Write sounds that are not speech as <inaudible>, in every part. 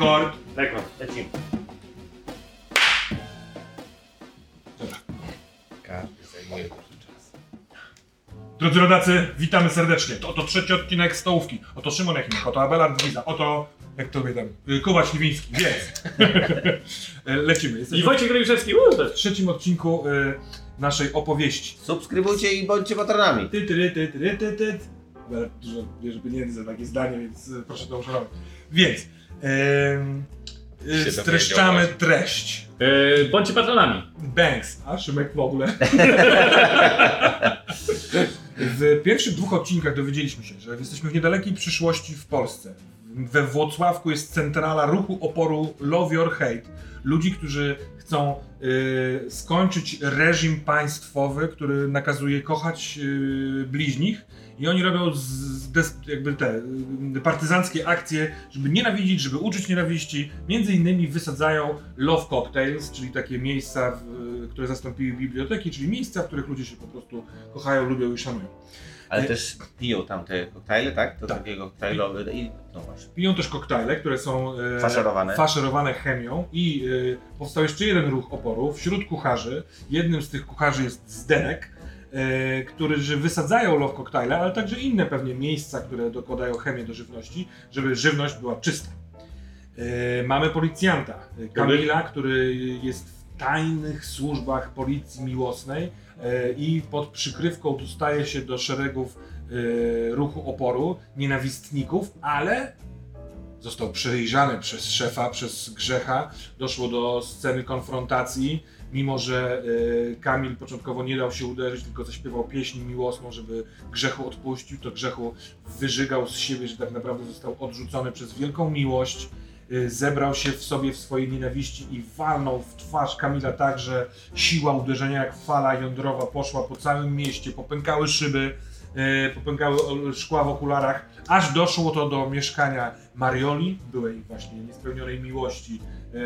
Rekord. Rekord, lecimy. Zajmuje dużo czasu. Drodzy rodacy, witamy serdecznie. To oto trzeci odcinek Stołówki. Oto Szymon Jachinek, oto Abelard Giza, oto, jak to mówię tam, y, Kuba Śliwiński, więc. <laughs> Lecimy. I Jesteśmy Wojciech Ryjuszewski. Uuu, w trzecim odcinku y, naszej opowieści. Subskrybujcie i bądźcie patronami. Ty, ty, ty, ty, ty, ty. Abelard dużo bierze pieniędzy za takie zdanie, więc y, proszę to uszanować. Więc. Y, Się streszczamy treść. Yy, bądźcie patronami. Banks, a Szymek w ogóle. <laughs> W pierwszych dwóch odcinkach dowiedzieliśmy się, że jesteśmy w niedalekiej przyszłości w Polsce. We Włocławku jest centrala ruchu oporu Love Your Hate. Ludzi, którzy chcą y, skończyć reżim państwowy, który nakazuje kochać y, bliźnich. I oni robią z, z jakby te y, partyzanckie akcje, żeby nienawidzić, żeby uczyć nienawiści. Między innymi wysadzają love cocktails, czyli takie miejsca, w, które zastąpiły biblioteki, czyli miejsca, w których ludzie się po prostu kochają, lubią i szanują. Ale Nie. też piją tam te koktajle, tak? To Tak. takiego koktajlowe i no właśnie. Piją też koktajle, które są e, Faszerowane. faszerowane chemią i e, powstał jeszcze jeden ruch oporu wśród kucharzy. Jednym z tych kucharzy jest Zdenek, którzy wysadzają love koktajle, ale także inne pewnie miejsca, które dokładają chemię do żywności, żeby żywność była czysta. E, mamy policjanta, e, Kamila, który jest w tajnych służbach policji miłosnej e, i pod przykrywką dostaje się do szeregów e, ruchu oporu, nienawistników, ale został przejrzany przez szefa, przez Grzecha. Doszło do sceny konfrontacji, mimo że e, Kamil początkowo nie dał się uderzyć, tylko zaśpiewał pieśń miłosną, żeby Grzechu odpuścił, to Grzechu wyżygał z siebie, że tak naprawdę został odrzucony przez wielką miłość. e, Zebrał się w sobie w swojej nienawiści i walnął w twarz Kamila tak, że siła uderzenia jak fala jądrowa poszła po całym mieście, popękały szyby, e, popękały szkła w okularach, aż doszło to do mieszkania Marioli, byłej właśnie niespełnionej miłości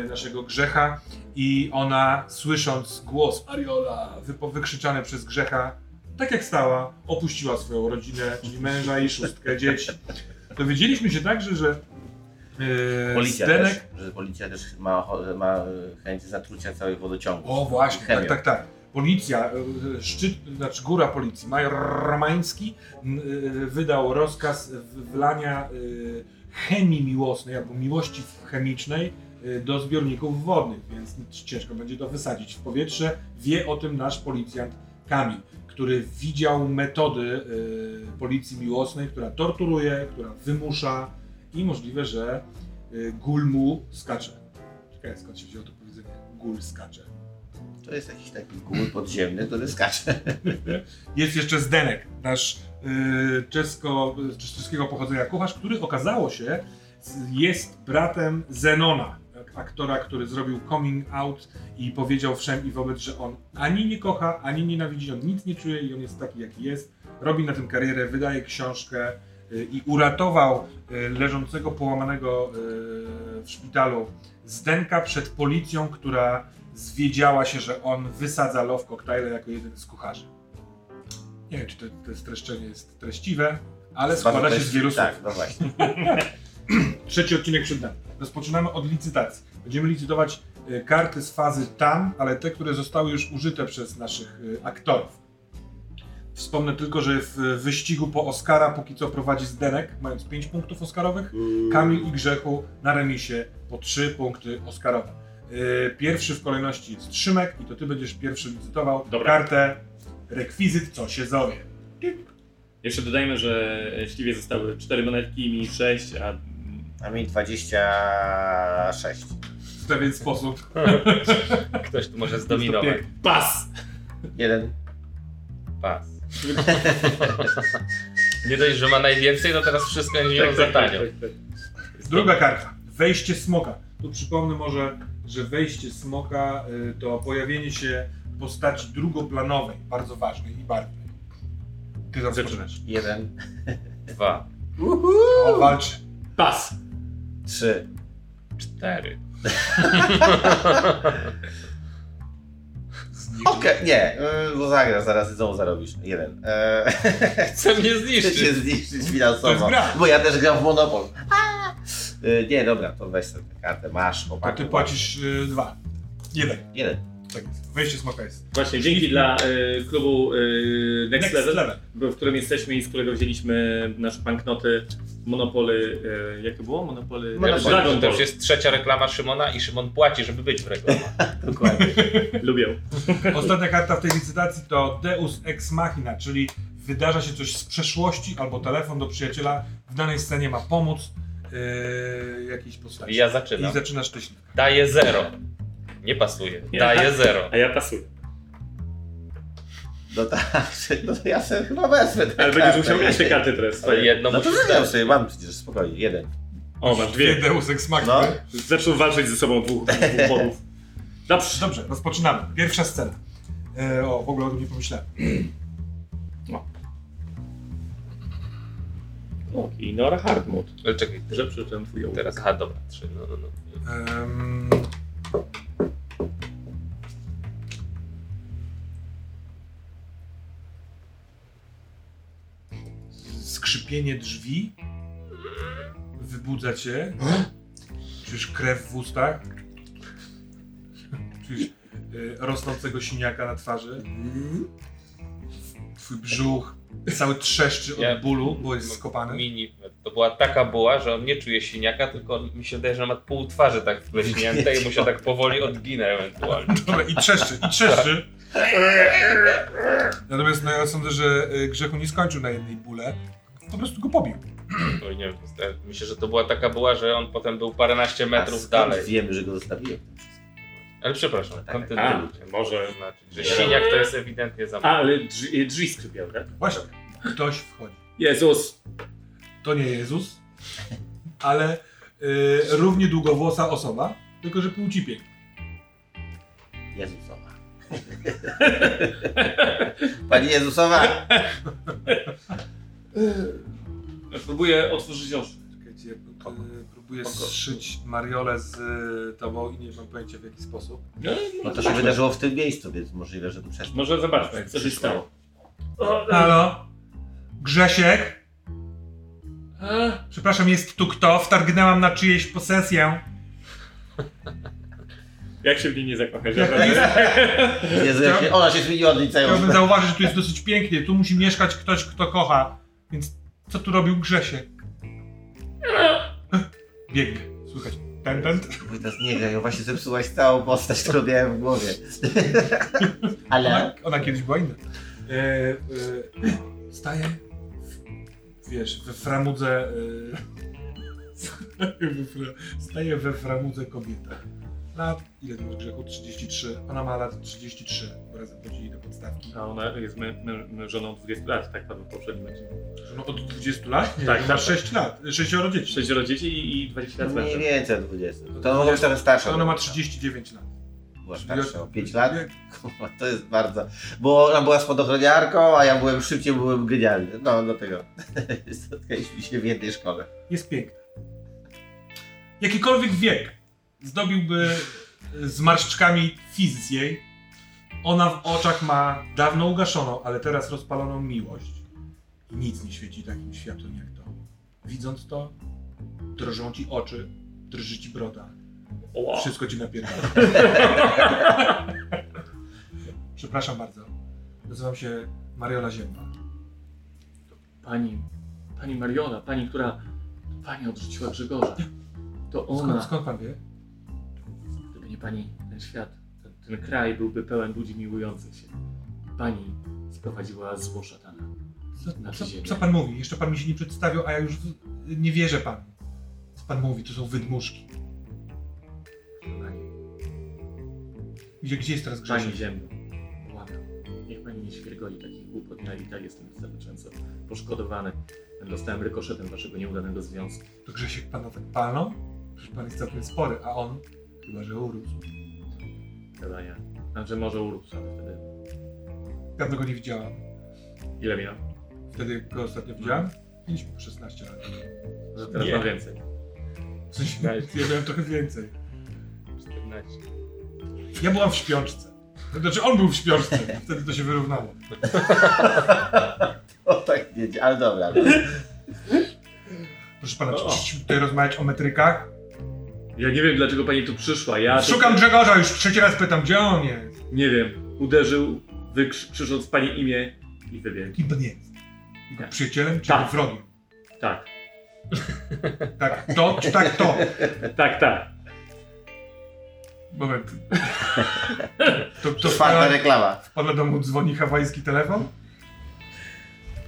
naszego Grzecha i ona słysząc głos Mariola wypo- wykrzyczany przez Grzecha, tak jak stała, opuściła swoją rodzinę, czyli męża i szóstkę dzieci. Dowiedzieliśmy się także, że e, Policja Zdenek też, że policja też ma, ma e, chęć zatrucia całej wodociągu. O właśnie, Chemią. tak, tak, tak. Policja, y, szczyt, znaczy góra policji, major Romański wydał rozkaz w- wlania y, chemii miłosnej albo miłości chemicznej do zbiorników wodnych, więc ciężko będzie to wysadzić w powietrze. Wie o tym nasz policjant Kamil, który widział metody y, policji miłosnej, która torturuje, która wymusza i możliwe, że y, gul mu skacze. Ciekawe skąd się wzięło to powiedzenie, gul skacze. To jest jakiś taki gól podziemny, który skacze. <laughs> Jest jeszcze Zdenek, nasz y, czesko, czeskiego pochodzenia kucharz, który okazało się jest bratem Zenona, aktora, który zrobił coming out i powiedział wszem i wobec, że on ani nie kocha, ani nienawidzi, on nic nie czuje i on jest taki jaki jest. Robi na tym karierę, wydaje książkę y, i uratował y, leżącego połamanego y, w szpitalu Zdenka przed policją, która zwiedziała się, że on wysadza love cocktaile jako jeden z kucharzy. Nie wiem, czy to, to streszczenie jest treściwe, ale składa się z wielu słów. Tak, no właśnie. <laughs> Trzeci odcinek przed nami. Rozpoczynamy od licytacji. Będziemy licytować e, karty z fazy tam, ale te, które zostały już użyte przez naszych e, aktorów. Wspomnę tylko, że w wyścigu po Oscara póki co prowadzi Zdenek, mając 5 punktów Oscarowych. Kamil i Grzechu na remisie po 3 punkty Oscarowe. E, Pierwszy w kolejności jest Szymek i to ty będziesz pierwszy licytował Dobra. kartę rekwizyt, co się zowie. Jeszcze dodajmy, że śliwie zostały 4 monetki, mi 6, a A mi 26. W pewien sposób. <laughs> Ktoś tu może zdominować. pas! Jeden. Pas. <laughs> Nie dość, że ma najwięcej, to teraz wszystko będzie miał za tanio. Druga karta. Wejście smoka. Tu przypomnę może, że wejście smoka y, to pojawienie się postaci drugoplanowej, bardzo ważnej i barwnej. Ty zaczynasz. Jeden. Dwa, O, walczy. Pas! Trzy. cztery. <laughs> Okej, nie, yy, bo zagra, zaraz znowu zarobisz. Jeden. Eee, <laughs> Chce mnie chcę cię zniszczyć. zniszczyć To finansowo. Bo ja też gram w Monopol. Y, Nie, dobra, to weź sobie tę kartę, masz, To chłopak. ty płacisz y, dwa. Jeden. Jeden. Tak jest. Wejście smoka jest. Właśnie, dzięki dla y, klubu y, Next, Next Level, level. w którym jesteśmy i z którego wzięliśmy nasze banknoty Monopoly, y, jak to było? Monopoly Monopoly. Dragon To już jest trzecia reklama Szymona i Szymon płaci, żeby być w reklamach. <laughs> Dokładnie. Lubię. Ostatnia karta w tej licytacji to Deus Ex Machina, czyli wydarza się coś z przeszłości albo telefon do przyjaciela w danej scenie ma pomóc yy, jakiejś postaci. I ja I zaczynam. zaczynasz ty. Daję zero. Nie pasuje. Daję zero. A ja pasuję. No tak, no to ja sobie chyba wezmę Ale będziesz musiał mieć te karty teraz. Ale jedno No to dać. sobie, mam przecież spokojnie, jeden. O, masz dwie. Deus Ex Machina. No. Zaczną walczyć ze sobą dwóch, dwóch <laughs> bogów. Dobrze. Dobrze, rozpoczynamy. Pierwsza scena. E, o, w ogóle o tym nie pomyślałem. <clears throat> O, i Nora Hardmut. Ale czekaj, Że przeczytam twój teraz. Aha, dobra, trzy. No, no, no. Em, Skrzypienie drzwi wybudza cię. Czujesz krew w ustach. Czujesz y, rosnącego siniaka na twarzy. Twój brzuch cały trzeszczy Ja- od bólu, bo jest skopany. Mini. To była taka buła, że on nie czuje siniaka, tylko mi się wydaje, że ma pół twarzy tak wpleśnięte i mu się tak powoli odgina ewentualnie. <laughs> Dobra, i trzeszczy, i trzeszczy. Natomiast no, ja sądzę, że y, Grzechu nie skończył na jednej bóle. Po prostu go pobił. Oj, nie wiem, myślę, że to była taka buła, że on potem był paręnaście metrów dalej. wiemy, że go zostawiłem. Ale przepraszam, Tak. A, kontynuujcie. może... Znaczy, że siniak to jest ewidentnie za mało. ale drzwi, drzwi skrzypiał, tak? Właśnie, ktoś wchodzi. Jezus! To nie Jezus, ale y, równie długowłosa osoba, tylko że płci piękna. Jezusowa. <laughs> Pani Jezusowa! <laughs> Próbuję otworzyć oczy. Czekajcie, ja próbuję zszyć Mariolę z y, tobą i nie mam pojęcia w jaki sposób. No to się wydarzyło w tym miejscu, więc możliwe, że tu przeszło. Może zobaczmy, co się stało. Halo? Grzesiek? Przepraszam, jest tu kto? Wtargnęłam na czyjeś posesję. Jak się w niej nie zakochać? Jak <laughs> naprawdę? Jezu, jak się, ona się zmieniła od liceum. Chciałbym zauważyć, że tu jest dosyć pięknie. Tu musi mieszkać ktoś, kto kocha. Więc co tu robił Grzesiek? Biegnie. Słychać ten, ten. Teraz nie gra, właśnie zepsułaś całą postać, którą miałem w głowie. Ale... Ona, ona kiedyś była inna. E, e, staje, w, wiesz, we framudze. E, <laughs> staje we framudze kobieta. Lat, ile masz grzechu? 33. Ona ma lat 33, bo razem chodzili do podstawki. A ona jest mę, mę, mę żoną 20 lat, tak padło w poprzednim odcinku. Że No od 20 lat? Nie, Tak, tak, tak, ma 6 lat. 6 dzieci. Sześcioro dzieci i, i 20 lat Mniej więcej od 20. To mogła być trochę starsza. Ona ma była. 39 lat. Była starsza o 5 lat. Kurwa, to jest bardzo... Bo ona była spadochroniarką, a ja byłem szybciej, byłem genialny. No, dlatego. <laughs> Spotkaliśmy się w jednej szkole. Jest piękna. Jakikolwiek wiek zdobiłby zmarszczkami fizz jej, ona w oczach ma dawno ugaszoną, ale teraz rozpaloną miłość. I nic nie świeci takim światłem jak to. Widząc to, drżą ci oczy, drży ci broda. Wszystko ci napierdala. <laughs> Przepraszam bardzo. Nazywam się Mariola Ziemba. Pani, pani Mariona, pani, która pani odrzuciła Grzegorza. To ona, Skąd, skąd pan wie? Pani, ten świat, ten, ten kraj byłby pełen ludzi miłujących się. Pani sprowadziła zło szatana. Co, Na co, co pan mówi? Jeszcze pan mi się nie przedstawił, a ja już nie wierzę panu. Co pan mówi? To są wydmuszki. Pani, Gdzie, gdzie jest teraz pani Grzesiek? ziemno, błagam, niech pani nie świergoli takich głupot. Ja i tak jestem wystarczająco poszkodowany. Dostałem rykoszetem waszego nieudanego związku. To Grzesiek pana tak palną? Przecież pan jest całkiem spory, a on chyba, że urósł. Chyba nie. Znaczy może urósł, ale wtedy... Dawno go nie widziałam. Ile miał? Wtedy go ostatnio widziałam? Mieliśmy po 16 lat. Że teraz Nie. ma więcej. W sensie, ja miałem trochę więcej. 14. Ja byłam w śpiączce. Znaczy on był w śpiączce. Wtedy to się wyrównało. <laughs> O tak nie, ale dobra. No. Proszę pana, czy O. chcieliśmy tutaj rozmawiać o metrykach? Ja nie wiem, dlaczego pani tu przyszła. Ja Szukam Grzegorza, już trzeci raz pytam, gdzie on jest? Nie wiem. Uderzył, wykrz- krzycząc pani imię i wybiegł. Kim pan jest? Jego Tak. przyjacielem czy Tak. wrogiem? Tak, Tak, to czy tak to? tak, tak. Moment. To, to Czwarta pana, reklama. w pana domu dzwoni hawajski telefon?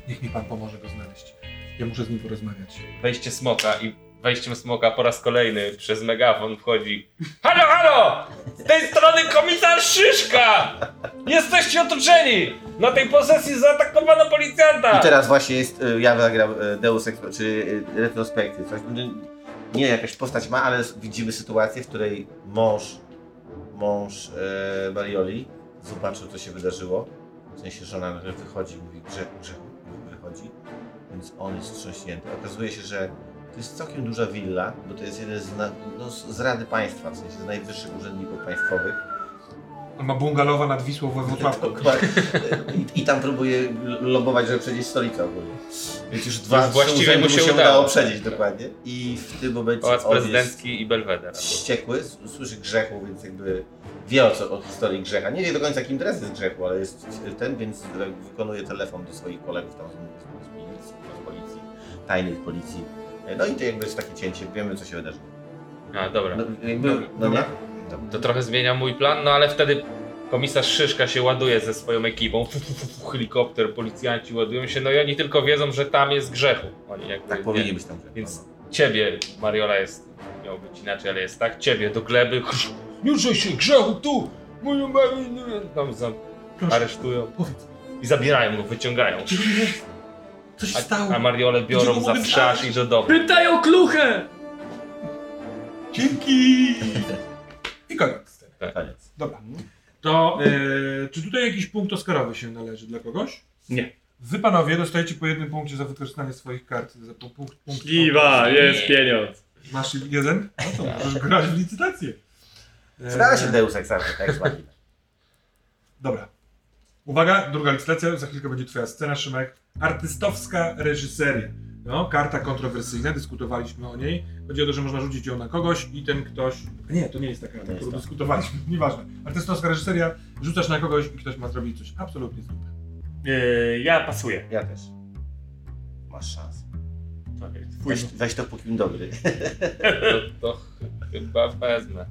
Niech mi pan pomoże go znaleźć. Ja muszę z nim porozmawiać. Wejście smoka i wejściem smoka po raz kolejny przez megafon wchodzi Halo, halo! Z tej strony komisarz Szyszka! Jesteście otoczeni! Na tej posesji zaatakowano policjanta! I teraz właśnie jest, y, ja zagram y, Deus Ex, czy y, retrospekcję, coś, nie jakaś postać ma, ale widzimy sytuację, w której mąż, mąż e, Marioli zobaczył, co się wydarzyło. W sensie żona nagle wychodzi, mówi grzechu, grzechu, wychodzi, więc on jest wstrząśnięty. Okazuje się, że to jest całkiem duża willa, bo to jest jeden z, na, no, z Rady Państwa, w sensie z najwyższych urzędników państwowych. On ma bungalowa nad Wisłą we. <laughs> Dokładnie. I, I tam próbuje lobować, żeby przejść stolicę ogólnie. Więc już dwa, właściwie mu się udało. udało przejść dokładnie. I w tym momencie Pałac prezydencki i Belweder. wściekły, słyszy grzechu, więc jakby wie o, co, o historii grzecha. Nie wie do końca kim teraz jest grzechu, ale jest ten, więc wykonuje telefon do swoich kolegów tam z, z, z z policji, tajnej policji. No i to jakby jest takie cięcie, wiemy co się wydarzyło. A, dobra. No, jakby, Dobra, no dobra. To trochę zmienia mój plan, no ale wtedy komisarz Szyszka się ładuje ze swoją ekipą. Fu, fu, fu, fu, helikopter, policjanci ładują się, no i oni tylko wiedzą, że tam jest grzechu. Oni jakby, Tak nie- powinien być tam grzech. Więc ciebie, Mariola jest, miał być inaczej, ale jest tak, ciebie do gleby, <laughs> nie ruszaj się, grzechu tu, moją mamę, tam za, aresztują powiedz. i zabierają go, wyciągają. Co się stało? A, Gdzie biorą za wstrzasz i do domu. Pytaj o kluchę! Dzięki! I koniec. Koniec. Dobra. To e, czy tutaj jakiś punkt Oscarowy się należy dla kogoś? Nie. Wy panowie dostajecie po jednym punkcie za wykorzystanie swoich kart. Za po, punkt, punkt Kiwa, jest pieniądz. Masz jeden? No to możesz grać w licytację. Stara się Deus Ex Ex Machina. Dobra. Uwaga, druga licytacja, za chwilkę będzie twoja scena, Szymek. Artystowska reżyseria. No, karta kontrowersyjna, dyskutowaliśmy o niej. Chodzi o to, że można rzucić ją na kogoś i ten ktoś... Nie, to nie jest ta karta, którą to. dyskutowaliśmy, <laughs> nieważne. Artystowska reżyseria, rzucasz na kogoś i ktoś ma zrobić coś absolutnie z dupy. Yy, ja pasuję. Ja też. Masz szansę. Okay. Weź, weź to póki dobry. <laughs> To, to ch- chyba wezmę.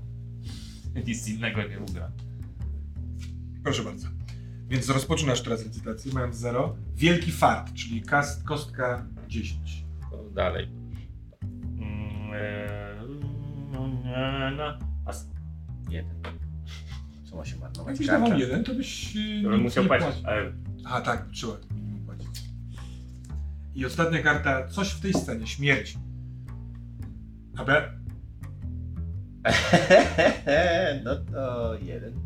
Nic innego nie ugra. Proszę bardzo. Więc rozpoczynasz teraz licytację, mając 0. Wielki fart, czyli kast, kostka 10. To dalej. No, as. Jeden. Co ma się marnować? Jakbyś dawał jeden, to byś yy, To bym nic musiał nie płacić. płacił. Ale Aha, tak, trzeba płacić. I ostatnia karta, coś w tej scenie, śmierć. Dobra, <laughs> no to jeden.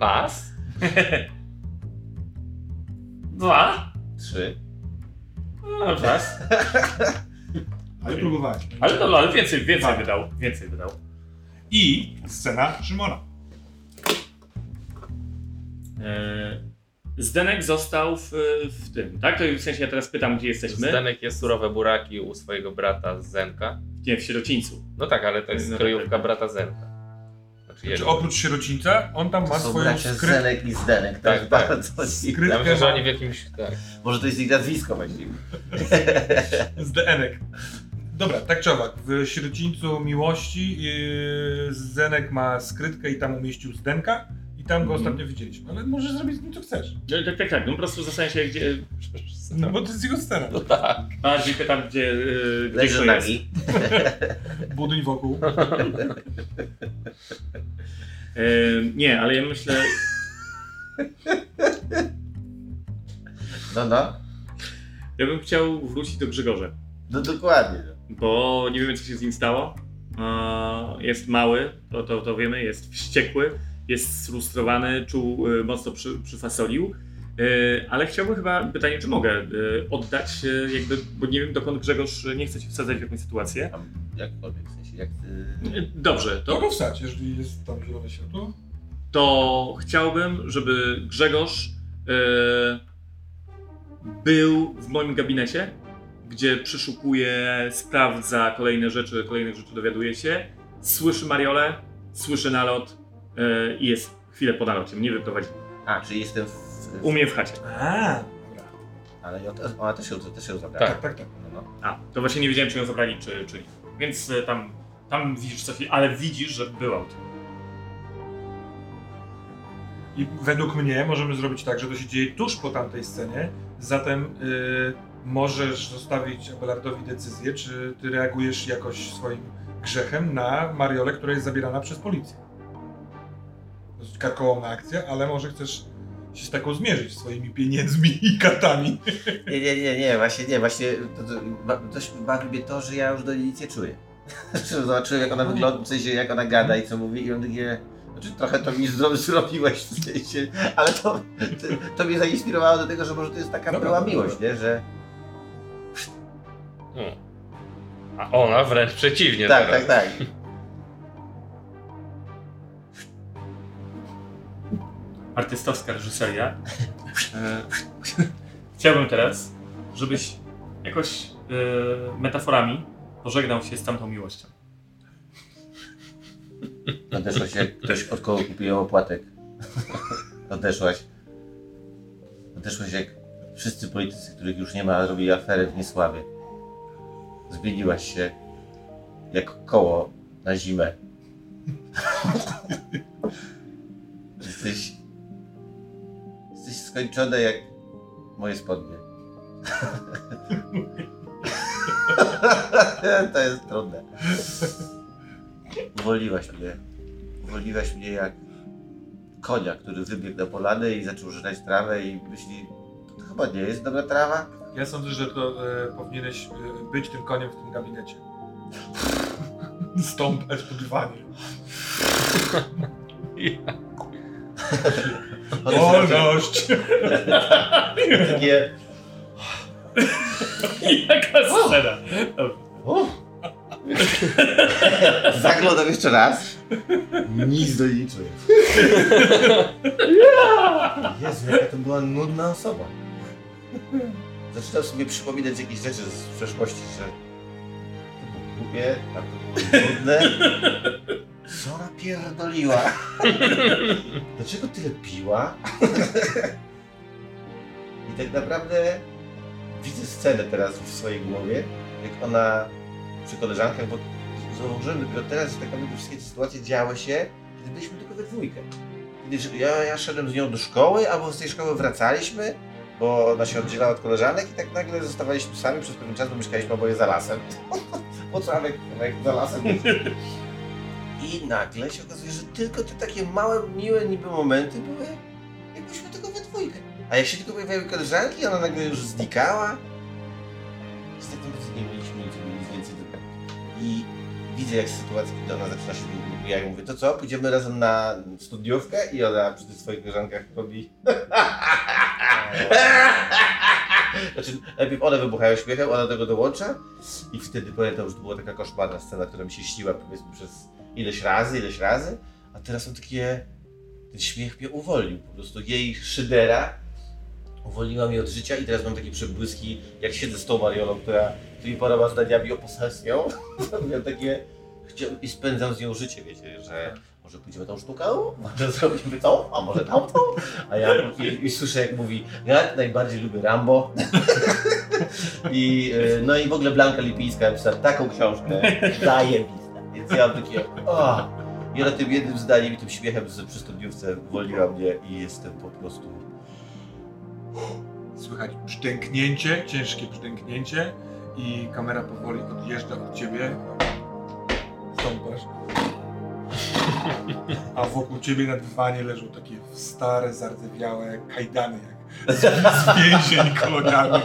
Pas? <laughs> Dwa? Trzy. No, czas. <laughs> ale próbowałeś. Ale, no, ale więcej, więcej Dwa. wydał. Więcej wydał. I scena Szymona. Yy, Zdenek został w, w tym, tak? To w sensie ja teraz pytam, gdzie jesteśmy. Zdenek je surowe buraki u swojego brata Zenka. Nie, w sierocińcu. No tak, ale to jest No kryjówka tak. brata Zenka. Znaczy Znaczy, oprócz sierocińca, on tam ma Są swoją bracia skrytkę. Zenek i Zdenek. To Tak, jest tak. bardzo dziwne. Ja myślę, że ma- oni w jakimś. Tak. Może to jest ich nazwisko właściwie. Z DNek. Dobra, tak czy owak. W sierocińcu miłości yy, Zenek ma skrytkę i tam umieścił Zdenka. Tam go Mhm. ostatnio widzieliśmy. Ale możesz zrobić z nim co chcesz. No, tak, tak, tak. No po prostu zastanawiam się, gdzie. No bo to jest jego scena. No tak. Bardziej pytam, gdzie. Yy, gdzie Leży to jest. nagi. <laughs> Budyń wokół. <laughs> Yy, nie, ale ja myślę. No, no. Ja bym chciał wrócić do Grzegorza. No dokładnie. bo nie wiemy, co się z nim stało. Jest mały, to, to, to wiemy, jest wściekły, jest sfrustrowany, czuł, e, mocno przy, przyfasolił. E, Ale chciałbym chyba, pytanie, czy mogę e, oddać, jakby, bo nie wiem, dokąd Grzegorz nie chce się wsadzać w jakąś sytuację. Tam jakkolwiek, w sensie jak ty... Dobrze, To go wstać, jeżeli jest tam zielone światło. to chciałbym, żeby Grzegorz był w moim gabinecie, gdzie przeszukuje, sprawdza kolejne rzeczy, kolejnych rzeczy dowiaduje się. Słyszy Mariolę, słyszy nalot i jest chwilę po nalocie. Mnie wyprowadzi. A, czyli jestem w... w U mnie w chacie. A, dobra. Ale ona też ją, też ją zabrała. Tak, tak, tak. No, no. A, to właśnie nie wiedziałem, czy ją zabrali, czy, czy nie. Więc e, tam, tam widzisz coś, ale widzisz, że była u ciebie. I według mnie możemy zrobić tak, że to się dzieje tuż po tamtej scenie, zatem y, możesz zostawić Abelardowi decyzję, czy ty reagujesz jakoś swoim grzechem na Mariolę, która jest zabierana przez policję. Dosyć karkołomna akcja, ale może chcesz się z taką zmierzyć swoimi pieniędzmi <laughs> i kartami. Nie, nie, nie, nie, właśnie nie, właśnie to, to, dość bawi mnie to, że ja już do niej nic nie czuję. <laughs> Że Zobaczyłem jak ona wygląda, w sensie jak ona gada i co mówi i on takie... Znaczy trochę to mi zrobiłeś w sensie, ale to, to, to mnie zainspirowało do tego, że może to jest taka Dobra, była dobra. miłość, nie, że... Hmm. A ona wręcz przeciwnie Tak, teraz. tak, tak. Artystowska reżyseria. E, chciałbym teraz, żebyś jakoś e, metaforami pożegnał się z tamtą miłością. Odeszłaś jak ktoś od kogo kupiłem opłatek. Odeszłaś. Odeszłaś jak wszyscy politycy, których już nie ma, robili aferę w niesławie. Zmieniłaś się jak koło na zimę. jesteś... Jesteś skończony jak moje spodnie. <laughs> to jest trudne. Uwolniłaś mnie. Uwolniłaś mnie jak konia, który wybiegł na polanę i zaczął żreć trawę i myśli, to chyba nie jest dobra trawa. Ja sądzę, że to e, powinieneś e, być tym koniem w tym gabinecie. Stąpać po dywanie. <laughs> <laughs> Wolność! Takie, Jaka scena! zaglądam jeszcze raz. Nic do niej nie czuję. Jezu, jaka to była nudna osoba. Zaczynam sobie przypominać jakieś rzeczy z przeszłości, że to było głupie, a to było nudne. Co ona pierdoliła? <laughs> Dlaczego tyle piła? <laughs> I tak naprawdę widzę scenę teraz w swojej głowie, jak ona przy koleżankach, bo zauważyłem dopiero teraz, że tak naprawdę wszystkie te sytuacje działy się, kiedy byliśmy tylko we dwójkę. Kiedy ja, ja szedłem z nią do szkoły, albo z tej szkoły wracaliśmy, bo ona się oddzielała od koleżanek i tak nagle zostawaliśmy sami przez pewien czas, bo mieszkaliśmy oboje za lasem. <laughs> po co Alek jak za lasem? I nagle się okazuje, że tylko te takie małe, miłe niby momenty były, jakbyśmy tylko we dwójkę. A jak się tylko pojawiały koleżanki, ona nagle już znikała. Naprawdę nie mieliśmy nic, więcej do I widzę jak sytuacja, kiedy ona zaczyna się ja jej mówię, to co, pójdziemy razem na studiówkę? I ona przy tych swoich koleżankach robi... <laughs> Znaczy, najpierw one wybuchają śmiechem, ona do tego dołącza i wtedy pamiętam, że to była taka koszmarna scena, która mi się śniła powiedzmy przez ileś razy, ileś razy, a teraz są takie... Ten śmiech mnie uwolnił, po prostu jej szydera uwolniła mnie od życia i teraz mam takie przebłyski, jak siedzę z tą Mariolą, która tu mi poraba zdaniami o posesją. Miałem takie... I spędzam z nią życie, wiecie, że może pójdziemy tą sztuką, może zrobimy tą, a może tamtą. A ja i, i słyszę jak mówi, ja najbardziej lubię Rambo. <laughs> I, y, no i w ogóle Blanka Lipińska napisała taką książkę, zajebista. Więc ja mam takie, o. I ona tym jednym zdaniem i tym śmiechem z, przy studiówce uwolniła mnie i jestem po prostu... Słychać brzdęknięcie, ciężkie brzdęknięcie i kamera powoli odjeżdża od ciebie. Stąpasz. A wokół ciebie na dywanie leżą takie stare, zardzewiałe kajdany, jak z, z więzień kolonialnych.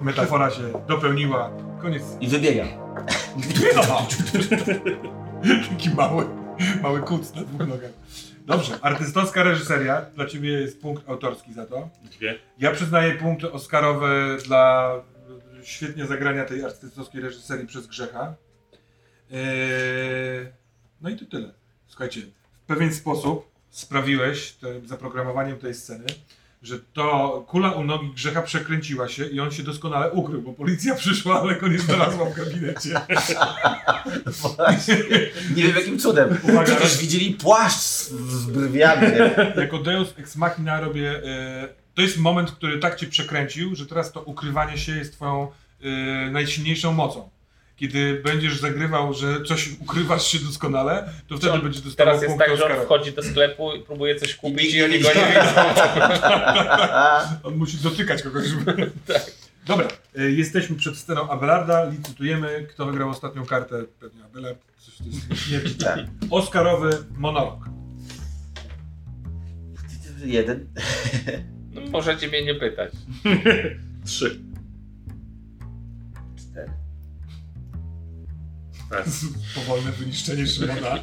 Metafora się dopełniła. Koniec. I wybiegam. <laughs> Taki mały, mały kuc na dwóch nogach. Dobrze, artystowska reżyseria. Dla ciebie jest punkt autorski za to. Dwie. Ja przyznaję punkty Oscarowe dla świetnie zagrania tej artystowskiej reżyserii przez Grzecha. Eee, no i to tyle. Słuchajcie, w pewien sposób sprawiłeś tym zaprogramowaniem tej sceny, że to kula u nogi grzecha przekręciła się i on się doskonale ukrył, bo policja przyszła, ale go nie znalazła w gabinecie. <laughs> Właśnie. Nie wiem jakim cudem. Uwaga. Przecież widzieli płaszcz z, brwiami. Jako Deus Ex Machina robię... E, to jest moment, który tak cię przekręcił, że teraz to ukrywanie się jest twoją e, najsilniejszą mocą. Kiedy będziesz zagrywał, że coś ukrywasz się doskonale, to wtedy on będzie dostawał Teraz jest tak, że on wchodzi do sklepu i próbuje coś kupić i, I- oni go nie widzą. <laughs> On musi dotykać kogoś. Żeby... <laughs> Dobra, e, jesteśmy przed sceną Abelarda, licytujemy, kto wygrał ostatnią kartę, pewnie Abelard, coś w tej śmierci. Tak. Oscarowy monolog. Jeden. No, możecie mnie nie pytać. <laughs> Trzy. <laughs> Powolne wyniszczenie Szymona. E,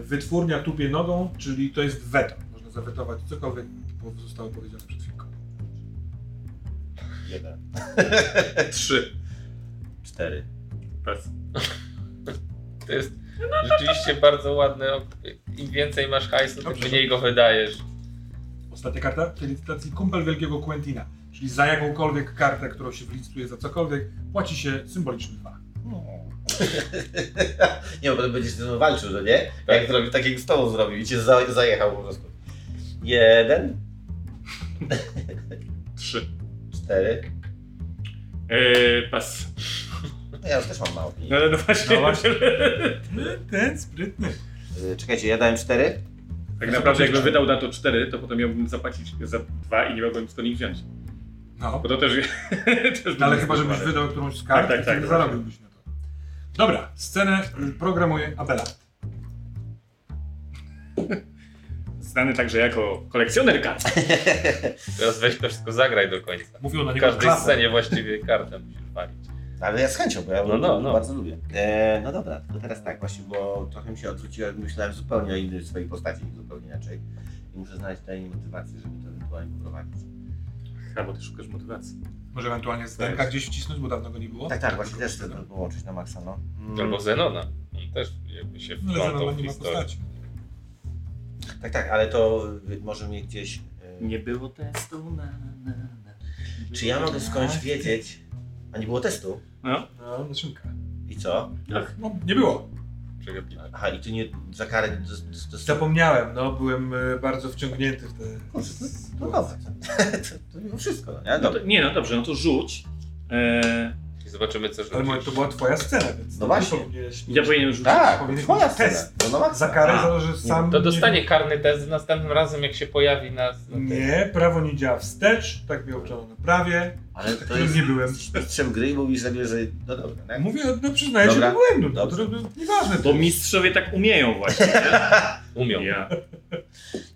Wytwórnia tupie nogą, czyli to jest weto. Można zawetować cokolwiek po- zostało powiedziane przed chwilką. Jeden. <laughs> Trzy. Cztery. Raz. <laughs> To jest rzeczywiście bardzo ładne. Im więcej masz hajsu, tym Dobrze. mniej go wydajesz. Ostatnia karta w licytacji kumpel wielkiego Quentina. Czyli za jakąkolwiek kartę, którą się wylicytuje za cokolwiek, płaci się symboliczny dwa. <laughs> Nie, bo potem będziesz ze mną walczył, no nie? Tak. Jak zrobił, tak jak z tobą zrobił i cię za, zajechał po prostu. Jeden. <laughs> Trzy. Cztery. Eee, pas. No ja już też mam mało No pieniędzy. ale no właśnie. No właśnie. <laughs> Ten sprytny. Y, Czekajcie, ja dałem cztery. Tak naprawdę jakbym wydał na to cztery, to potem miałbym zapłacić za dwa i nie mogłem skąd ich wziąć. No. Bo to też, <laughs> też Ale chyba, żebyś zdecydowane. wydał którąś z kart, Tak, tak, tak, zarobiłbyś na to. Dobra, scenę programuje Abelard. <laughs> Znany także jako kolekcjoner kart. <laughs> Teraz weź to wszystko zagraj do końca. Mówią na W każdej klasę. scenie właściwie kartę musisz walić. Ale ja z chęcią, bo ja No, no, no. bardzo lubię. E, no dobra, to teraz tak właśnie, bo trochę mi się odwróciłem, myślałem zupełnie o innej swojej postaci, zupełnie inaczej. I muszę znaleźć tajnej motywację, żeby to ewentualnie poprowadzić. Bo ty szukasz motywacji. Może ewentualnie z. DNK gdzieś wcisnąć, bo dawno go nie było. Tak, tak, właśnie też chcę połączyć na maksa, no. Mm, Albo Zenona. On też jakby się No, wplątał w nie ma historię. postaci. Tak, tak, ale to może mnie gdzieś... y, Nie było testu na, na, na. Czy ja mogę skądś wiedzieć... A nie było testu? No, No, na szynkę. I co? tak. No, nie było. Przegapiłem. Aha, i tu nie za karę... Do, do, do, Zapomniałem, no, byłem e, bardzo wciągnięty w te... To, no dobra, to, to mimo wszystko, no nie? No to, nie, no dobrze, no to rzuć. Eee, I zobaczymy co Ale mówię, to była twoja scena, więc No właśnie. powinieneś ja powinienem rzucić. Tak, Powinieneś twoja scena. test. No, no. Za karę A. zależy sam... To nie- dostanie karny test następnym razem jak się pojawi na... na Nie, prawo nie działa wstecz, tak mi uczono na prawie. Ale to którym jest... nie byłem. Mistrzem gry i mówisz sobie, że... No dobra, nie? Mówię, no przyznaję się Dobra. do błędu, no, to, to nieważne. Bo mistrzowie tak umieją właśnie. <laughs> Umią. Ja.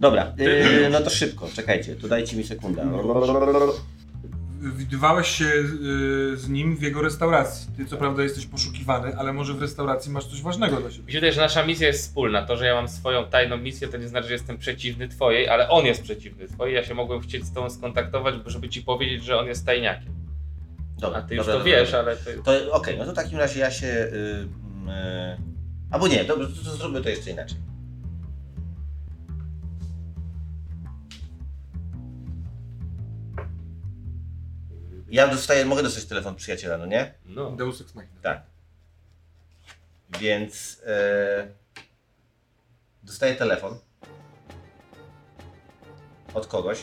Dobra, yy, no to szybko, czekajcie, tu dajcie mi sekundę. Widywałeś się y, z nim w jego restauracji. Ty co prawda jesteś poszukiwany, ale może w restauracji masz coś ważnego dla siebie. Wydaje, że nasza misja jest wspólna. To, że ja mam swoją tajną misję, to nie znaczy, że jestem przeciwny twojej, ale on jest przeciwny twojej. Ja się mogłem chcieć z tobą skontaktować, żeby ci powiedzieć, że on jest tajniakiem. Dobra, A ty już dobra, to dobra, wiesz, dobra. ale to... To okej, no to w takim razie ja się... Yy, yy, albo nie, dobrze, to, to zróbmy to jeszcze inaczej. Ja dostaję, mogę dostać telefon przyjaciela, no nie? No. Deus Ex Machina. Tak. Więc e, dostaję telefon od kogoś.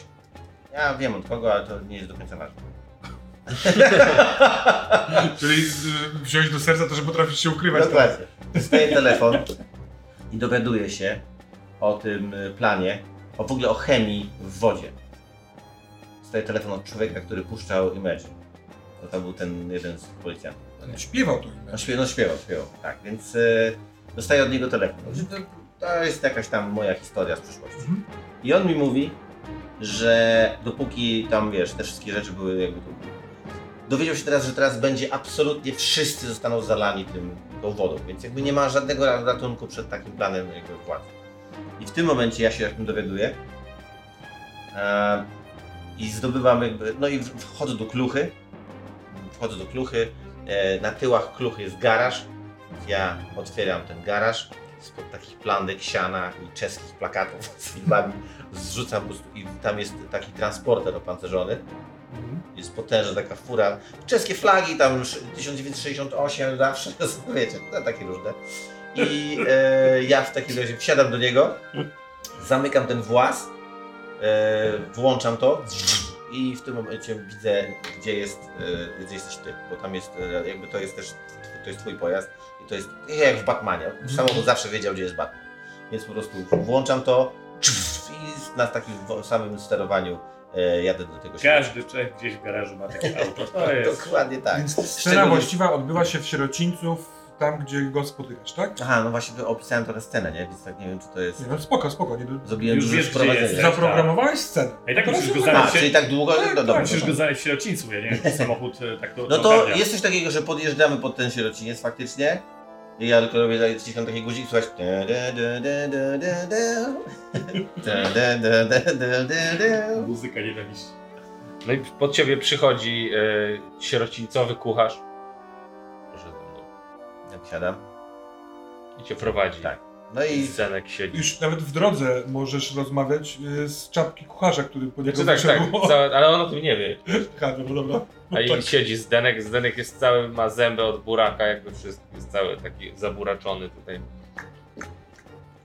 Ja wiem od kogo, ale to nie jest do końca ważne. <laughs> Czyli y, wziąć do serca to, że potrafisz się ukrywać. Dokładnie. Dostaję telefon i dowiaduję się o tym y, planie, o w ogóle o chemii w wodzie. Dostaję telefon od człowieka, który puszczał Imagine. To, to był ten jeden z policjantów. On Śpiewał to No, imię. śpiew, no śpiewał, śpiewał, tak, więc y, dostaję od niego telefon. To, to jest jakaś tam moja historia z przyszłości. Mhm. I on mi mówi, że dopóki tam, wiesz, te wszystkie rzeczy były jakby tu... Dowiedział się teraz, że teraz będzie absolutnie wszyscy zostaną zalani tym, tą wodą, więc jakby nie ma żadnego ratunku przed takim planem jakby władzy. I w tym momencie ja się o tym dowiaduję e, i zdobywam jakby, no i wchodzę do kluchy, wchodzę do kluchy, e, na tyłach kluchy jest garaż, ja otwieram ten garaż spod takich planek siana i czeskich plakatów <laughs> z filmami zrzucam po prostu i tam jest taki transporter opancerzony. Mhm. Jest potężna taka fura. Czeskie flagi tam już 1968 zawsze, <laughs> wiecie, no, takie różne. I e, ja w takim razie wsiadam do niego, zamykam ten włas, włączam to i w tym momencie widzę, gdzie jest, e, gdzie jesteś ty, bo tam jest, e, jakby to jest też, to jest twój pojazd i to jest jak w Batmanie. Samochód zawsze wiedział, gdzie jest Batman. Więc po prostu włączam to i na takim samym sterowaniu e, jadę do tego Każdy Czech gdzieś w garażu ma takie auto. To <laughs> jest. Dokładnie tak. Więc scena Szczególnie- właściwa odbywa się w Sierocińców, tam gdzie go spotykasz, tak? Aha, no właśnie opisałem teraz scenę, nie? Więc tak nie wiem, czy to jest... Nie, no spoko, spoko. Nie, Zrobiłem Już wiesz, gdzie jest. zaprogramowałeś scenę. A i tak To musisz go. A, znaleźć. czyli tak długo? Tak, no tak, dobra. Musisz go znaleźć w sierocińcu, ja nie wiem, czy <laughs> samochód e, tak to No to to ogarnia. jest coś takiego, że podjeżdżamy pod ten sierociniec faktycznie. I ja tylko robię tak, ściskam taki guzik, słuchaj. Muzyka nienawiści. No i pod ciebie przychodzi e, sierocińcowy kucharz. Jak siadam. I cię prowadzi. Tak. No I Zenek siedzi. Już nawet w drodze możesz rozmawiać y, z czapki kucharza, który po niego Znaczy, tak, tak, za, ale on o tym nie wie. <laughs> Aha, dobra, dobra. A i Tak. siedzi Zdenek, Zdenek jest cały, ma zęby od buraka, jakby wszystko jest cały taki zaburaczony tutaj.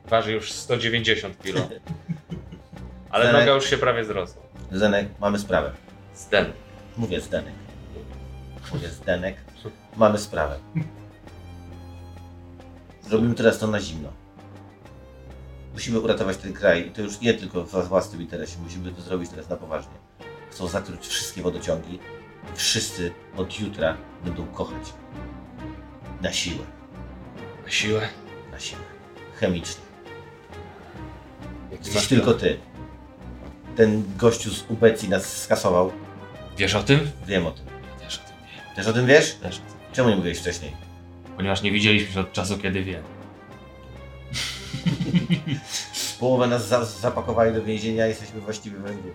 Waży już 190 kg. <laughs> Ale Zdenek. noga już się prawie zrosła. Zenek, mamy sprawę. Zdenek. Mówię Zdenek. Mówię Zdenek. Mamy sprawę. Zrobimy teraz to na zimno. Musimy uratować ten kraj i to już nie tylko w własnym interesie. Musimy to zrobić teraz na poważnie. Chcą zatruć wszystkie wodociągi. Wszyscy od jutra będą kochać. Na siłę. Na siłę. Na siłę. Chemicznie. Masz tylko ty. Ten gościu z Ubecji nas skasował. Wiesz o tym? Wiem o tym. Też o tym wiem. Też o tym wiesz? Też o tym. Czemu nie mówiłeś wcześniej? Ponieważ nie widzieliśmy się od czasu, kiedy wiem. <laughs> Połowę nas za zapakowali do więzienia, jesteśmy właściwie we dwóch.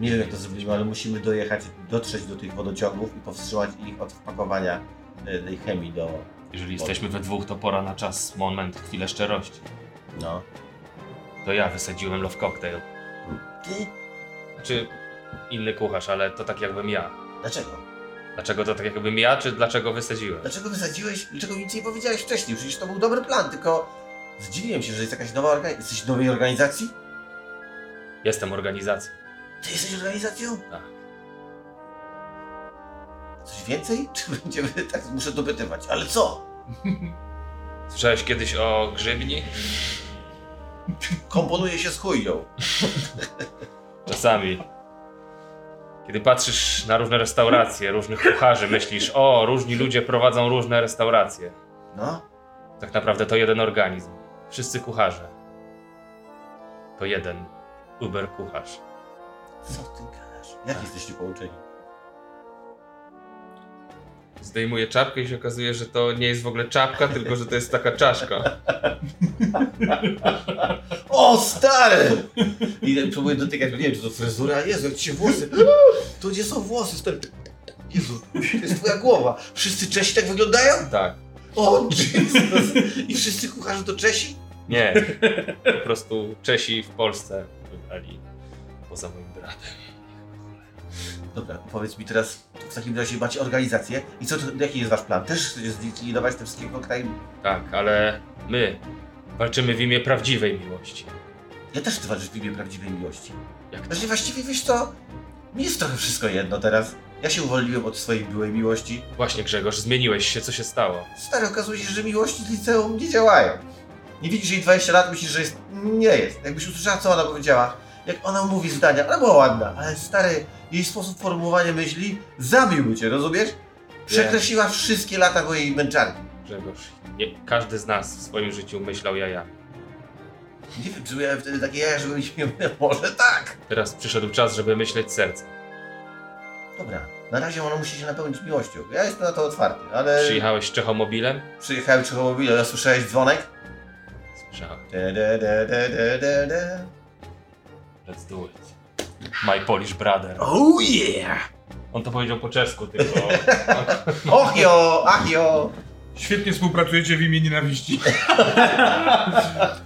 Nie wiem jak to zrobiliśmy, ale musimy dojechać, dotrzeć do tych wodociągów i powstrzymać ich od wpakowania e, tej chemii do... Jeżeli jesteśmy we dwóch, to pora na czas, moment, chwilę szczerości. no. To ja wysadziłem Love Cocktail. Ty? Znaczy, inny kucharz, ale to tak jakbym ja. Dlaczego? Dlaczego to tak jakbym ja, czy dlaczego wysadziłem? Dlaczego wysadziłeś, dlaczego nic nie powiedziałeś wcześniej? Przecież to był dobry plan, tylko zdziwiłem się, że jest jakaś nowa organizacja. Jesteś w nowej organizacji? Jestem organizacją. Ty jesteś organizacją? Tak. Coś więcej? <laughs> Czy będziemy tak, muszę dopytywać, ale co? <laughs> Słyszałeś kiedyś o grzybni? Komponuje się z chujnią. <laughs> Czasami. Kiedy patrzysz na różne restauracje, różnych kucharzy, myślisz, o, różni ludzie prowadzą różne restauracje. No. Tak naprawdę to jeden organizm. Wszyscy kucharze. To jeden Uber kucharz. Co ty gadasz? Jak jesteście połączeni? Zdejmuje czapkę i się okazuje, że to nie jest w ogóle czapka, tylko że to jest taka czaszka. O, stary! I próbuję dotykać, nie wiem, czy to fryzura, Jezu, jak ci się włosy... To gdzie są włosy, stary? Jezu, to jest twoja głowa. Wszyscy Czesi tak wyglądają? Tak. O, Jesus! I wszyscy kucharze to Czesi? Nie. Po prostu Czesi w Polsce wybrali poza moim bratem. Dobra, powiedz mi teraz, w takim razie macie organizację i co, to, jaki jest wasz plan? Też chcecie zlikwidować te wszystkie kraj? Tak, ale my walczymy w imię prawdziwej miłości. Ja też chcę walczyć w imię prawdziwej miłości. Jak to? Znaczy właściwie, wiesz co? Mi jest trochę wszystko jedno teraz. Ja się uwolniłem od swojej byłej miłości. Właśnie Grzegorz, zmieniłeś się, co się stało? Stary, okazuje się, że miłości z liceum nie działają. Nie widzisz jej 20 lat, myślisz, że jest... Nie jest. Jakbyś usłyszała, co ona powiedziała. Jak ona mówi zdania, ona była ładna, ale stary, jej sposób formułowania myśli zabiłby cię, rozumiesz? Przekreśliła wszystkie lata mojej męczarki. Grzegorz, nie, każdy z nas w swoim życiu myślał jaja. Nie wiem, czy miałem wtedy takie jaja, żeby mi się... <laughs> Może tak. Teraz przyszedł czas, żeby myśleć sercem. Dobra, na razie ona musi się napełnić miłością. Ja jestem na to otwarty, ale... Przyjechałeś Czechomobilem? Przyjechałem Czechomobile, ja słyszałeś dzwonek? Słyszałem. Da, da, da, da, da, da. Let's do it. My Polish brother. Oh yeah! On to powiedział po czesku, tylko... <laughs> Ochio, achio! Świetnie współpracujecie w imię nienawiści.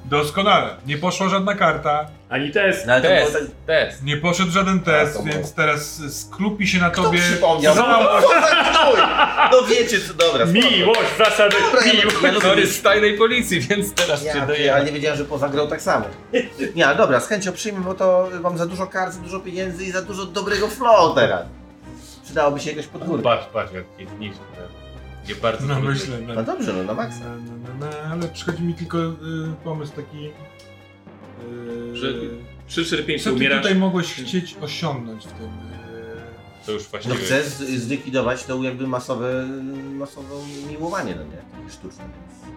Doskonale. Nie poszła żadna karta, Ani test. No, ale to było Test, tak... test. nie poszedł żaden test, więc teraz skrupi się na Kto tobie. przypomniał? Co za chuj? No wiecie co, dobra. spoko. Miłość, zasady, Dobra, ja- miłość. ja To jest z tajnej policji, więc teraz Ja, cię ja doję. nie wiedziałem, że poza grą tak samo. Nie, ale dobra, z chęcią przyjmę, bo to mam za dużo kart, za dużo pieniędzy i za dużo dobrego flow teraz. Przydałoby się jakaś podgórka. Patrz, patrz, jak cię zniszczy. Nie bardzo No trudno. myślę, no. No dobrze, no na maksa. No, no, no, no, ale przychodzi mi tylko y, pomysł taki. y, Że 3, 4, 5 co ty umierasz. tutaj mogłeś chcieć osiągnąć w tym? y, To już No właściwie... chcę z, zlikwidować to jakby masowe, masowe miłowanie, no nie? Sztuczne, więc...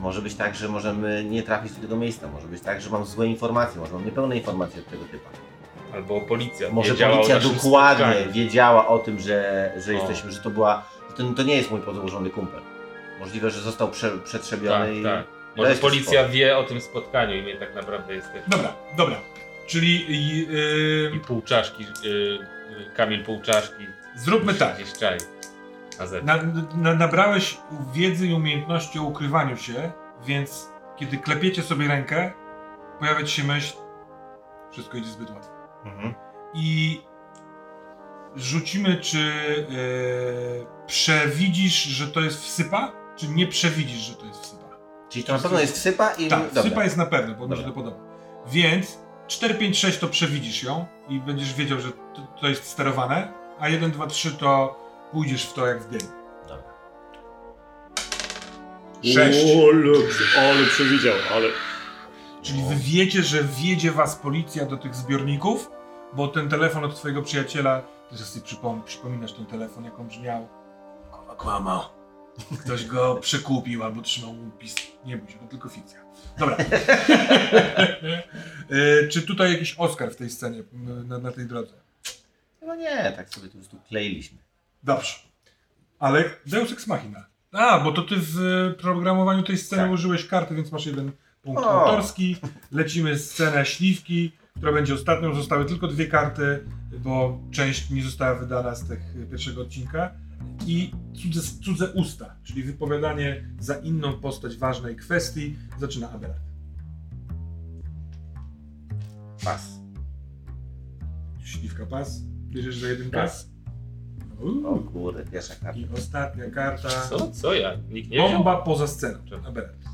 Może być tak, że możemy nie trafić do tego miejsca, może być tak, że mam złe informacje, może mam niepełne informacje od tego typa. Albo policja Może policja dokładnie spotkaniu. wiedziała o tym, że, że O. jesteśmy, że to była, że to, nie jest mój podłożony kumpel. Możliwe, że został prze, przetrzebiony Tak, i... tak. Może policja wie o tym spotkaniu i my tak naprawdę jesteśmy. Dobra, dobra. Czyli y, I pół czaszki, y, y, Kamil pół czaszki zróbmy tak. gdzieś czai. Na. Na, na, nabrałeś wiedzy i umiejętności o ukrywaniu się, więc kiedy klepiecie sobie rękę, pojawia ci się myśl, wszystko idzie zbyt łatwo. Mhm. I rzucimy, czy e, przewidzisz, że to jest wsypa, czy nie przewidzisz, że to jest wsypa. Czyli to na pewno jest wsypa i... Tak, dobra. wsypa jest na pewno, bo mi się podoba. Więc 4, 5, 6 to przewidzisz ją i będziesz wiedział, że to, to jest sterowane, a 1, 2, 3 to pójdziesz w to jak w game. Dobra. 6. Ale, ale przewidział, ale... Czyli wy wiecie, że wiedzie was policja do tych zbiorników, bo ten telefon od twojego przyjaciela, teraz sobie przypom przypominasz ten telefon, jak on brzmiał. Kurwa, kłamał. Ktoś go przekupił albo trzymał mu pis. Nie bój się, to tylko fikcja. Dobra. E, <laughs> Czy tutaj jakiś Oscar w tej scenie, m, na, na tej drodze? No nie, tak sobie po prostu kleiliśmy. Dobrze. Ale Deus Ex Machina. A, bo to ty w e, programowaniu tej sceny Tak. użyłeś karty, więc masz jeden punkt O. autorski. Lecimy scenę śliwki, która będzie ostatnią. Zostały tylko dwie karty, bo część nie została wydana z tych pierwszego odcinka. I cudze, cudze usta, czyli wypowiadanie za inną postać ważnej kwestii, zaczyna Abelard. Pas. Śliwka pas. Bierzesz za jeden pas. O kurde, pierwsza karta. I ostatnia karta. Co? Co ja? Nikt nie wziął? Bomba poza sceną. Czemu? Abelard.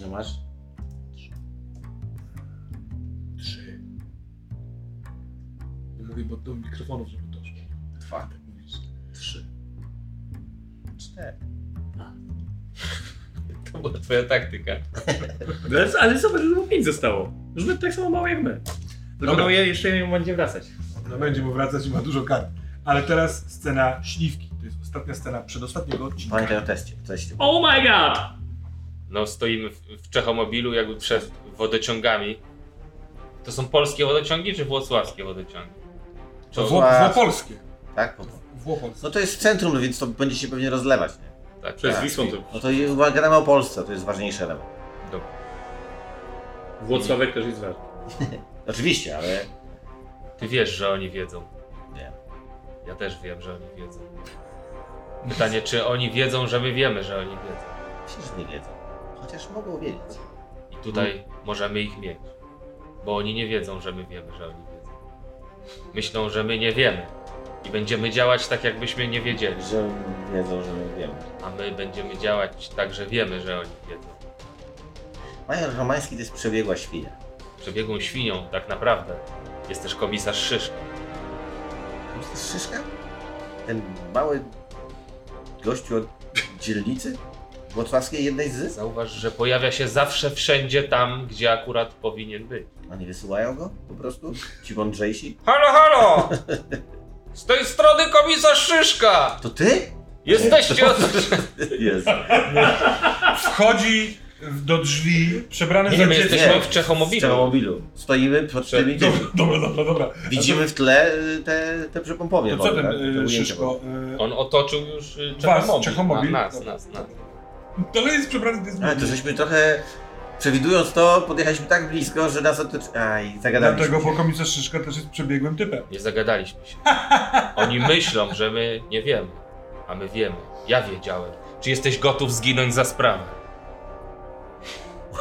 Nie masz? Trzy. Mówię, bo do mikrofonów, żeby doszło. Dwa. Tak. <laughs> To była twoja taktyka. <laughs> Ale- Ale zobacz, że 5 zostało. Już my tak samo mało jak my. Tylko Dobra. no, je- jeszcze ją będzie wracać. No będzie mu wracać i ma dużo kart. Ale teraz scena śliwki. To jest ostatnia scena przedostatniego odcinka. Pamiętaj o teście. Coś ty. Oh my god! No stoimy w, w Czechomobilu jakby przed wodociągami. To są polskie wodociągi czy włocławskie wodociągi? To To- wło, włopolskie. Tak? No to jest w centrum, więc to będzie się pewnie rozlewać, nie? Tak, Przez tak. Wisłą to. No to i- gadamy o Polsce, to jest ważniejszy element. Dobra. Włocławek też jest ważny. <laughs> Oczywiście, ale Ty wiesz, że oni wiedzą. nie. Ja też wiem, że oni wiedzą. Pytanie, czy oni wiedzą, że my wiemy, że oni wiedzą. Myślę, że nie wiedzą. Chociaż mogą wiedzieć. I tutaj możemy ich mieć. Bo oni nie wiedzą, że my wiemy, że oni wiedzą. Myślą, że my nie wiemy. I będziemy działać tak, jakbyśmy nie wiedzieli. Że wiedzą, że my wiemy. A my będziemy działać tak, że wiemy, że oni wiedzą. Major Romański to jest przebiegła świnia. Przebiegłą świnią, tak naprawdę, jest też komisarz Szyszka. Jest Szyszka? Ten mały gościu od dzielnicy? Włocławskiej jednej z? Zauważ, że pojawia się zawsze wszędzie tam, gdzie akurat powinien być. Oni wysyłają go po prostu? Ci mądrzejsi? Halo, halo! <laughs> Z tej strony komisarz Szyszka! To ty? Jesteście od... <laughs> Jest. Wchodzi do drzwi, przebrany Nie, za dziecko. jesteśmy w Czechomobilu. W Czechomobilu. Stoimy pod Prze- tymi Dobra, dziećmi. dobra, dobra, dobra. Widzimy w tle y, te, te przepompownie. To co ten tak? Te y, ujęcia Szyszko? y, On otoczył już y, Was, Czechomobil. Czechomobil. Na- Nas, nas, nas. To jest przebrany A, to żeśmy trochę, przewidując to, podjechaliśmy tak blisko, że nas otoczy... Aj, zagadaliśmy Dlatego, się. komisarz Szyszka też jest przebiegłym typem. Nie zagadaliśmy się. <laughs> Oni myślą, że my nie wiemy. A my wiemy. Ja wiedziałem. Czy jesteś gotów zginąć za sprawę?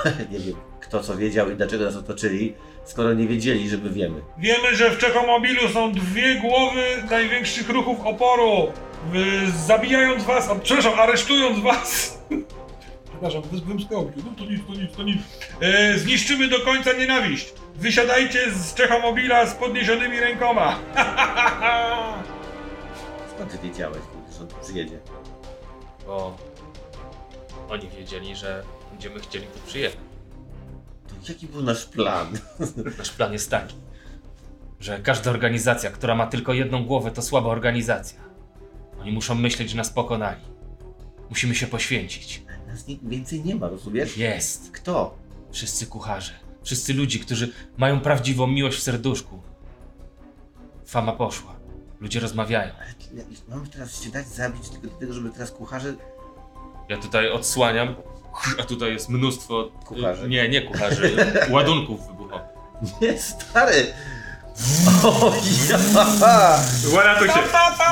<laughs> nie wiem, kto co wiedział i dlaczego nas otoczyli, skoro nie wiedzieli, że my wiemy. Wiemy, że w Czechomobilu są dwie głowy największych ruchów oporu. Zabijając was, a, przepraszam, aresztując was. <laughs> Przepraszam, wymsknąłem się. No to nic, to nic, to nic. E, zniszczymy do końca nienawiść. Wysiadajcie z Czechomobila z podniesionymi rękoma. <laughs> Skąd ty wiedziałeś, że on przyjedzie? Bo oni wiedzieli, że będziemy chcieli tu przyjechać. To jaki był nasz plan? <laughs> Nasz plan jest taki, że każda organizacja, która ma tylko jedną głowę, to słaba organizacja. Oni muszą myśleć, że nas pokonali. Musimy się poświęcić. Nas nikt więcej nie ma, rozumiesz? Jest. Kto? Wszyscy kucharze. Wszyscy ludzie, którzy mają prawdziwą miłość w serduszku. Fama poszła. Ludzie rozmawiają. Ale ja- mamy teraz się dać zabić tylko dlatego, żeby teraz kucharze... Ja tutaj odsłaniam, a tutaj jest mnóstwo. Kucharzy. Nie, nie kucharzy. ładunków wybuchowych. Nie, stary! O, ja! Ratuj się!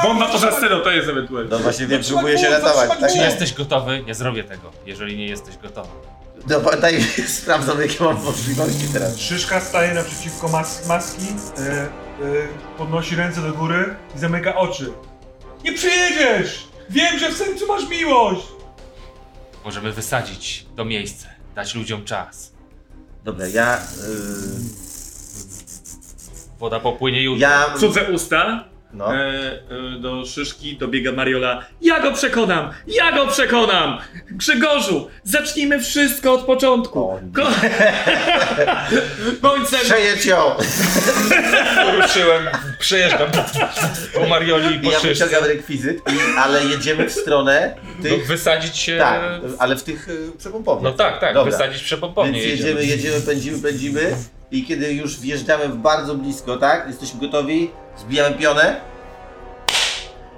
Bomba poza sceną to jest ewentualnie. No właśnie wiem, próbuję się ratować. Tak, Czy nie. jesteś gotowy? Nie zrobię tego, jeżeli nie jesteś gotowy. No bo daj, <laughs> sprawdzam jakie mam możliwości teraz. Szyszka staje naprzeciwko mas maski, e, e, podnosi ręce do góry i zamyka oczy. Nie przyjedziesz! Wiem, że w sercu masz miłość! Możemy wysadzić to miejsce, dać ludziom czas. Dobra, ja... y, Woda popłynie jutro. ja... Cudze usta. No. E, e, do szyszki dobiega Mariola. Ja go przekonam! Ja go przekonam! Grzegorzu, zacznijmy wszystko od początku. O. Ko- <laughs> Bądź ze mną. Przejedź ją! <laughs> Ruszyłem, przejeżdżam po Marioli i po Ja szyszce. wyciągam rekwizyt, i, ale jedziemy w stronę No, tych... wysadzić się... Tak, ale w tych y, przepompowniach. No tak, tak, Dobra. wysadzić przepompownie Więc jedziemy, jedziemy, pędzimy, pędzimy i kiedy już wjeżdżamy w bardzo blisko, tak? Jesteśmy gotowi, zbijamy pionę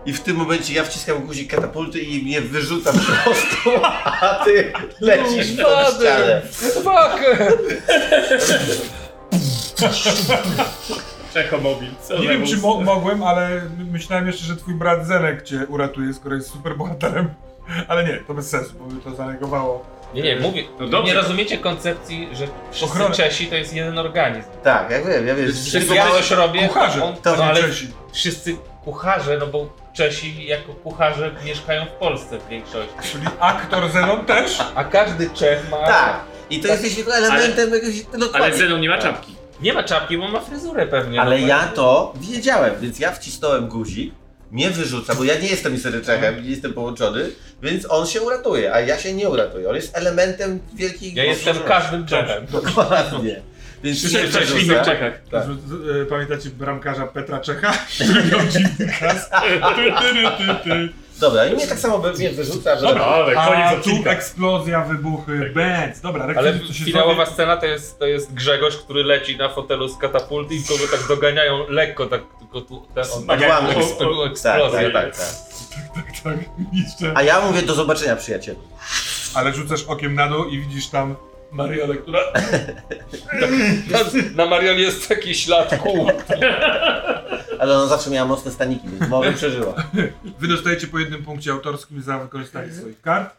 i w tym momencie ja wciskam guzik katapulty i mnie wyrzucam po prostu, a ty lecisz pod ścianę. Fuck! Czechomobil. Co Nie wiem, czy mo mogłem, ale my- myślałem jeszcze, że twój brat Zenek cię uratuje, skoro jest super bohaterem. Ale nie, to bez sensu, bo by to zanegowało. Nie, nie, mówię, No dobrze. nie rozumiecie koncepcji, że wszyscy Ochrona. Czesi to jest jeden organizm. Tak, ja wiem, ja wiem. Wszyscy Ja- coś robię, Kucharze, on, to no, ale Czesi. wszyscy kucharze, no bo Czesi jako kucharze mieszkają w Polsce w większości. Czyli aktor Zenon też? A każdy Czech ma... Tak. I to jesteś tylko elementem jakiegoś... No, Ale. Zenon nie ma czapki. Nie ma czapki, bo ma fryzurę pewnie. Ale no, ja to wiedziałem, więc ja wcisnąłem guzik, mnie wyrzuca, bo ja nie jestem niestety Czechem, nie jestem połączony, więc on się uratuje, a ja się nie uratuję. On jest elementem wielkiej Ja jestem każdym Czechem. Dokładnie. Więc Wszyscy mnie w innych. Czechach. Tak. E, Pamiętacie bramkarza Petra Czecha? <laughs> Który miał dziwny kask? <laughs> Dobra, i mnie tak samo wy- mnie wyrzuca, że... Dobra, ale A koniec tu odcinka. eksplozja, wybuchy, bęc. Dobra, Ale co się finałowa zrobi. scena to jest, to jest Grzegorz, który leci na fotelu z katapulty i kogo tak doganiają lekko, tak tylko tu ten, on, Tak jak- o- Tak, eksplozja. tak, tak, tak. Tak, tak, <laughs> niszczę. A ja mówię do zobaczenia przyjacielu. Ale rzucasz okiem na dół i widzisz tam Mariolę, która... Na, na Marioli jest taki ślad kół. Ale ona zawsze miała mocne staniki, więc może przeżyła. Wy dostajecie po jednym punkcie autorskim za wykorzystanie swoich kart.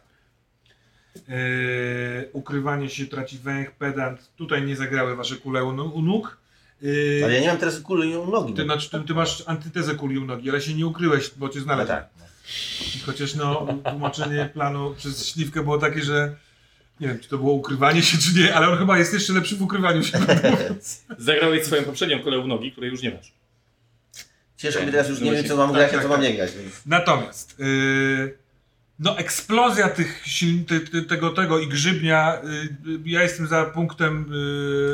Yy, ukrywanie się traci węch, pedant. Tutaj nie zagrały wasze kule u, u nóg. Yy, Ale ja nie mam teraz kuli u nogi. ty, no. znaczy, ty, ty masz antytezę kuli u nogi, ale się nie ukryłeś, bo cię No znalazłem. tak. Chociaż no, tłumaczenie planu przez śliwkę było takie, że nie wiem, czy to było ukrywanie się, czy nie, ale on chyba jest jeszcze lepszy w ukrywaniu się. <laughs> Zagrałeś swoją poprzednią kolę u nogi, której już nie masz. Ciężko mi teraz już nie No wiem, co mam Tak, grać, a tak, co mam tak. nie grać. Więc... Natomiast yy, no eksplozja tych siln, ty, ty, tego, tego i grzybnia, yy, ja jestem za punktem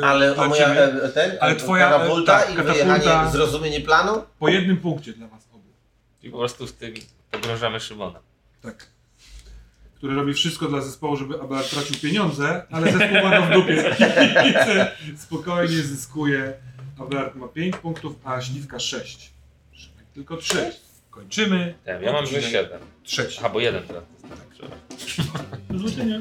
yy, Ale dla moja, ciebie. e, ten, Ale e, twoja, katapulta e, tak, i katapulta- zrozumienie planu? po jednym punkcie dla was obu. I po prostu w tym pogrążamy Szymona. Tak. Który robi wszystko dla zespołu, żeby Abelard tracił pieniądze, ale zespół ma go w dupie. <laughs> Spokojnie zyskuje. Abelard ma 5 punktów, a Śliwka 6. Szymek Tylko 3. Kończymy. Tak, ja mam że 7. Trzeci. Aha, bo jeden teraz. Do zobaczenia.